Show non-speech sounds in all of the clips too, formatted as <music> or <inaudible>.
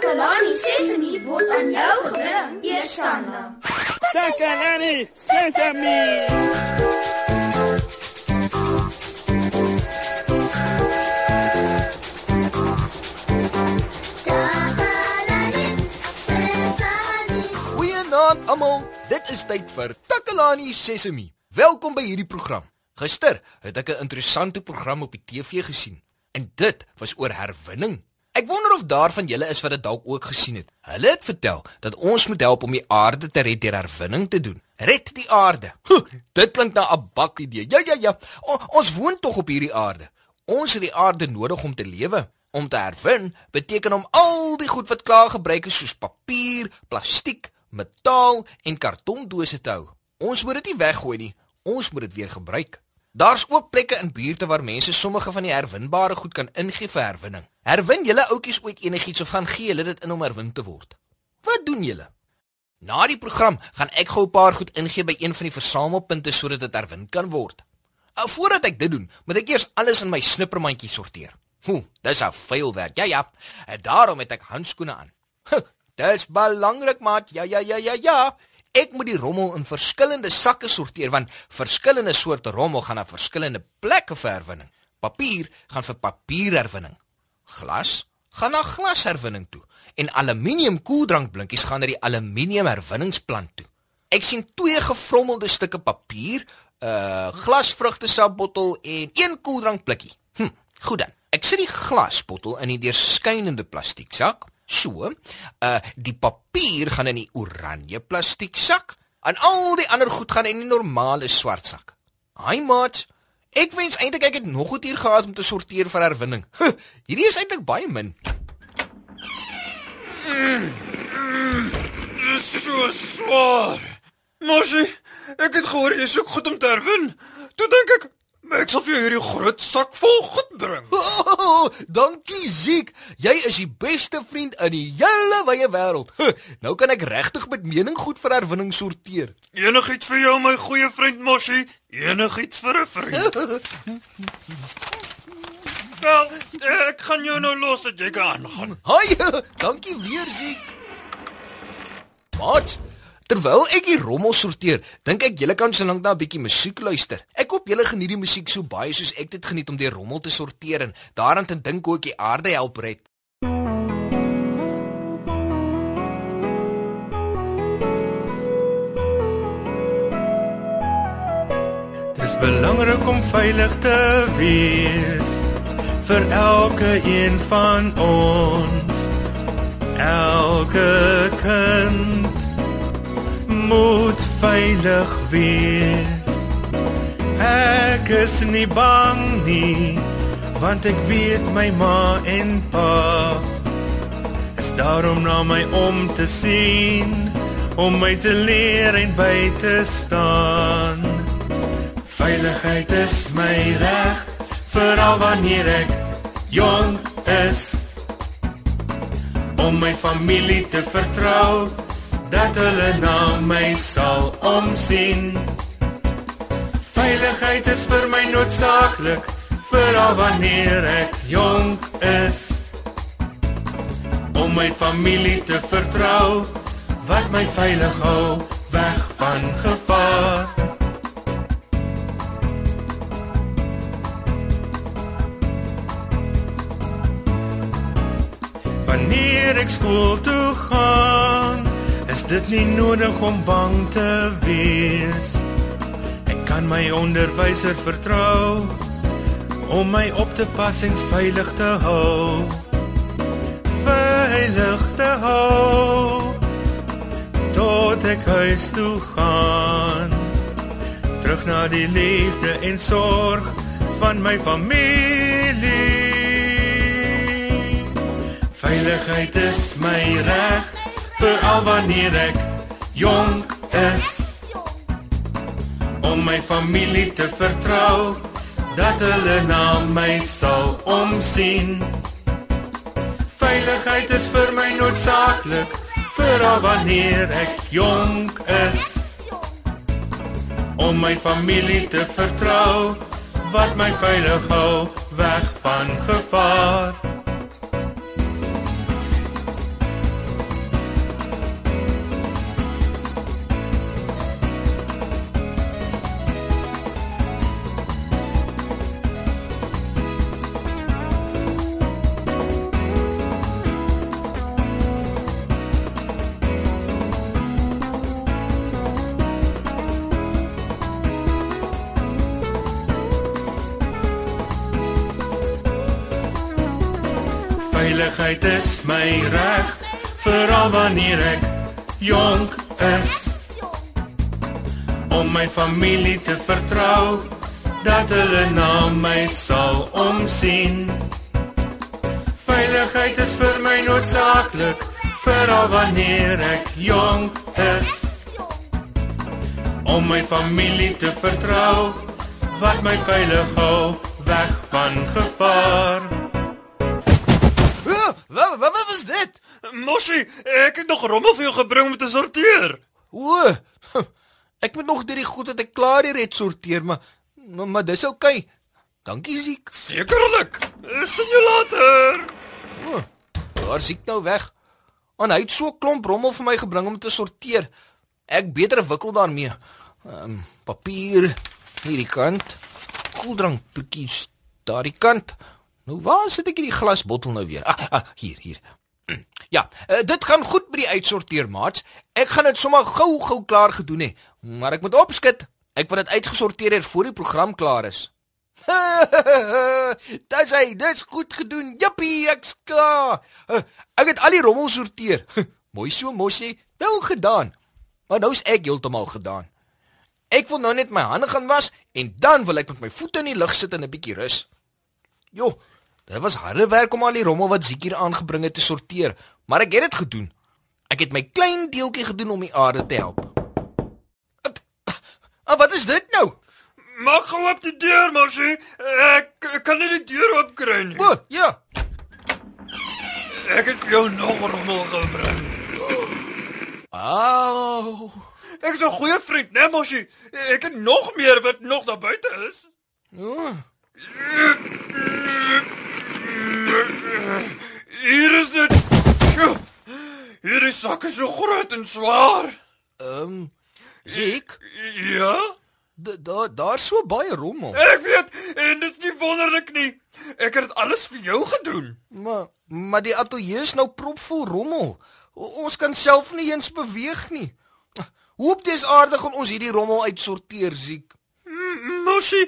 Takalani Sesemi word aan jou gebring, Eersanna. Takalani Sesemi. Goeienaand almal. Dit is tyd vir Takalani Sesemi. Welkom by hierdie program. Gister het ek 'n interessante program op die TV gesien en dit was oor herwinning. Ek wonder of daar van julle is wat dit dalk ook gesien het. Hulle het vertel dat ons moet help om die aarde te red deur herwinning te doen. Red die aarde. Huh, dit klink na 'n bak idee. Ja ja ja. O, ons woon tog op hierdie aarde. Ons het die aarde nodig om te lewe. Om te herwin beteken om al die goed wat klaar gebruik is soos papier, plastiek, metaal en kartondose te hou. Ons moet dit nie weggooi nie. Ons moet dit weer gebruik. Daar's ook plekke in buurte waar mense sommige van die herwinbare goed kan ingee vir herwinning. Herwin julle oudjies ooit enigiets of gaan gee hulle dit in om herwin te word? Wat doen julle? Na die program gaan ek gou 'n paar goed ingee by een van die versamelpunte sodat dit herwin kan word. Nou voordat ek dit doen, moet ek eers alles in my snippermandjie sorteer. Hoe, dis 'n vuil werk. Ja ja. En daarom het ek handskoene aan. Dis belangrik, maat. Ja ja ja ja ja. Ek moet die rommel in verskillende sakke sorteer want verskillende soorte rommel gaan na verskillende plekke vir herwinning. Papier gaan vir papierherwinning. Glas gaan na glasherwinning toe en aluminium koeldrankblikkies gaan na die aluminium herwinningsplant toe. Ek sien twee gevrommelde stukke papier, 'n uh, glasvrugtesapbottel en een koeldrankblikkie. Hm, goed dan. Ek sit die glasbottel in die deurskynende plastieksak. So, uh die papier gaan in die oranje plastieksak en al die ander goed gaan in die normale swart sak. Haai maat, ek wens eintlik ek het nog goed hier gehad om te sorteer vir herwinning. Huh, hierdie is eintlik baie min. Dis so swaar. Mosie, ek het gehoor jy soek goed om te herwin. Toe dink ek ek sal vir jou hierdie groot sak vol goed bring. <laughs> Oh, dankie Ziek. Jy is die beste vriend in die hele wye wêreld. Nou kan ek regtig met mening goed vir herwinning sorteer. Enigiets vir jou my goeie vriend Mosie, enigiets vir 'n vriend. <laughs> Wel, ek gaan jou nou los dat jy kan aangaan. Haai, <laughs> dankie weer Ziek. Wat? Terwyl ek die rommel sorteer, dink ek julle kan solank na 'n bietjie musiek luister. Ek hoop julle geniet die musiek so baie soos ek dit geniet om die rommel te sorteer en daaraan te dink hoe ek die aarde help red. Dis belangrik om veilig te wees vir elke een van ons. Elke kind moet veilig wees. Ek is nie bang nie, want ek weet my ma en pa is daarom na my om te sien, om my te leer en by te staan. Veiligheid is my reg, veral wanneer ek jonk is. Om my familie te vertrou, dat hulle na my sal omsien. Veiligheid is vir my noodsaaklik, veral wanneer ek jonk is. Om my familie te vertrou, wat my veilig hou weg van gevaar. Wanneer ek skool toe gaan, is dit nie nodig om bang te wees. Ek kan my onderwyser vertrou om my op te pas en veilig te hou. Veilig te hou tot ek huis toe gaan. Terug na die liefde en sorg van my familie. Veiligheid is my reg veral wanneer ek jonk is. Om my familie te vertrou dat hulle na my sal omsien. Veiligheid is vir my noodsaaklik veral wanneer ek jonk is. Om my familie te vertrou wat my veilig hou weg van gevaar Veiligheid is my reg, veral wanneer ek jonk is. Om my familie te vertrou, dat hulle na my sal omsien. Veiligheid is vir my noodsaaklik, veral wanneer ek jonk is. Om my familie te vertrou, wat my veilig hou weg van gevaar. Moshi, ek het nog rommel vir jou gebring om te sorteer. O, <laughs> ek moet nog deur die goed wat ek klaar hier het sorteer, maar maar, maar dis oukei. Okay. Dankie Ziek. Sekerlik. Sien jou later. O, daar Ziek nou weg. En hy het so 'n klomp rommel vir my gebring om te sorteer. Ek beter wikkel daarmee. Ehm um, papier hierdie kant. Koeldrank blikkies daardie kant. Nou waar sit ek hierdie glasbottel nou weer? Ah, ah hier, hier. Ja, uh, dit gaan goed by die uitsorteer, maats. Ek gaan dit sommer gou-gou klaar gedoen hê, maar ek moet opskit. Ek wil dit uitgesorteer hê voor die program klaar is. <laughs> Dis hy, dis goed gedoen. Jippie, ek's klaar. Uh, ek het al die rommel sorteer. <laughs> Mooi so, mosie. Wel gedaan. Maar nou is ek heeltemal gedaan. Ek wil nou net my hande gaan was en dan wil ek met my voete in die lug sit en 'n bietjie rus. Jo, dit was harde werk om al die rommel wat Ziekie aangebring het te sorteer, maar ek het dit gedoen. Ek het my klein deeltjie gedoen om die aarde te help. En wat is dit nou? Maak gou op die deur, Moshi. Ek, ek kan nie die deur oopkry nie. O, ja. Ek het vir jou nog rommel gebring. Au. Ek is 'n goeie vriend, né, Moshi? Ek het nog meer wat nog daar buite is. O, Hier is dit. Sjoe. Hierdie sak is so groot en swaar. ehm um, Ziek, Ja? daar daar's so baie rommel. Ek weet en dit is nie wonderlik nie. Ek het dit alles vir jou gedoen. Maar maar die ateljee is nou propvol rommel. O, ons kan self nie eens beweeg nie. Hoe op dis aarde gaan ons hierdie rommel uitsorteer, Ziek? Moshi,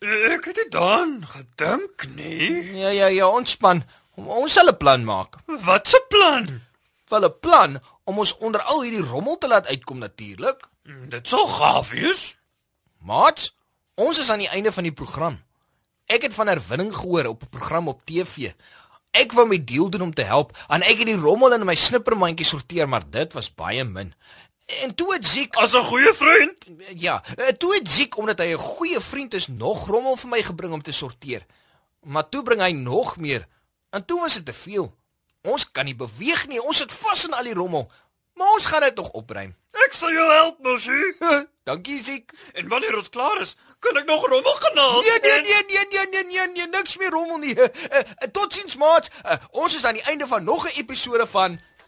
ek het dit dan gedink nie. Ja ja ja, ontspan. Ons sal 'n plan maak. Wat 'n plan? Wel 'n plan om ons onder al hierdie rommel te laat uitkom natuurlik. Dit sal gaaf wees. Maat, ons is aan die einde van die program. Ek het van herwinning gehoor op 'n program op TV. Ek wou my deel doen om te help en ek het die rommel in my snippermandjie sorteer, maar dit was baie min. En toe het Ziek As 'n goeie vriend. Ja, eh, toe het Ziek omdat hy 'n goeie vriend is, nog rommel vir my gebring om te sorteer. Maar toe bring hy nog meer. En toe was dit te veel. Ons kan nie beweeg nie. Ons sit vas in al die rommel. Maar ons gaan dit nog opruim. Ek sal jou help, Moshi. <laughs> Dankie Ziek. En wanneer ons klaar is, kan ek nog rommel gaan haal. Nee nee En- nee nee nee nee nee nee niks meer rommel nie. Uh, <laughs> uh, Totsiens maat. Ons is aan die einde van nog 'n episode van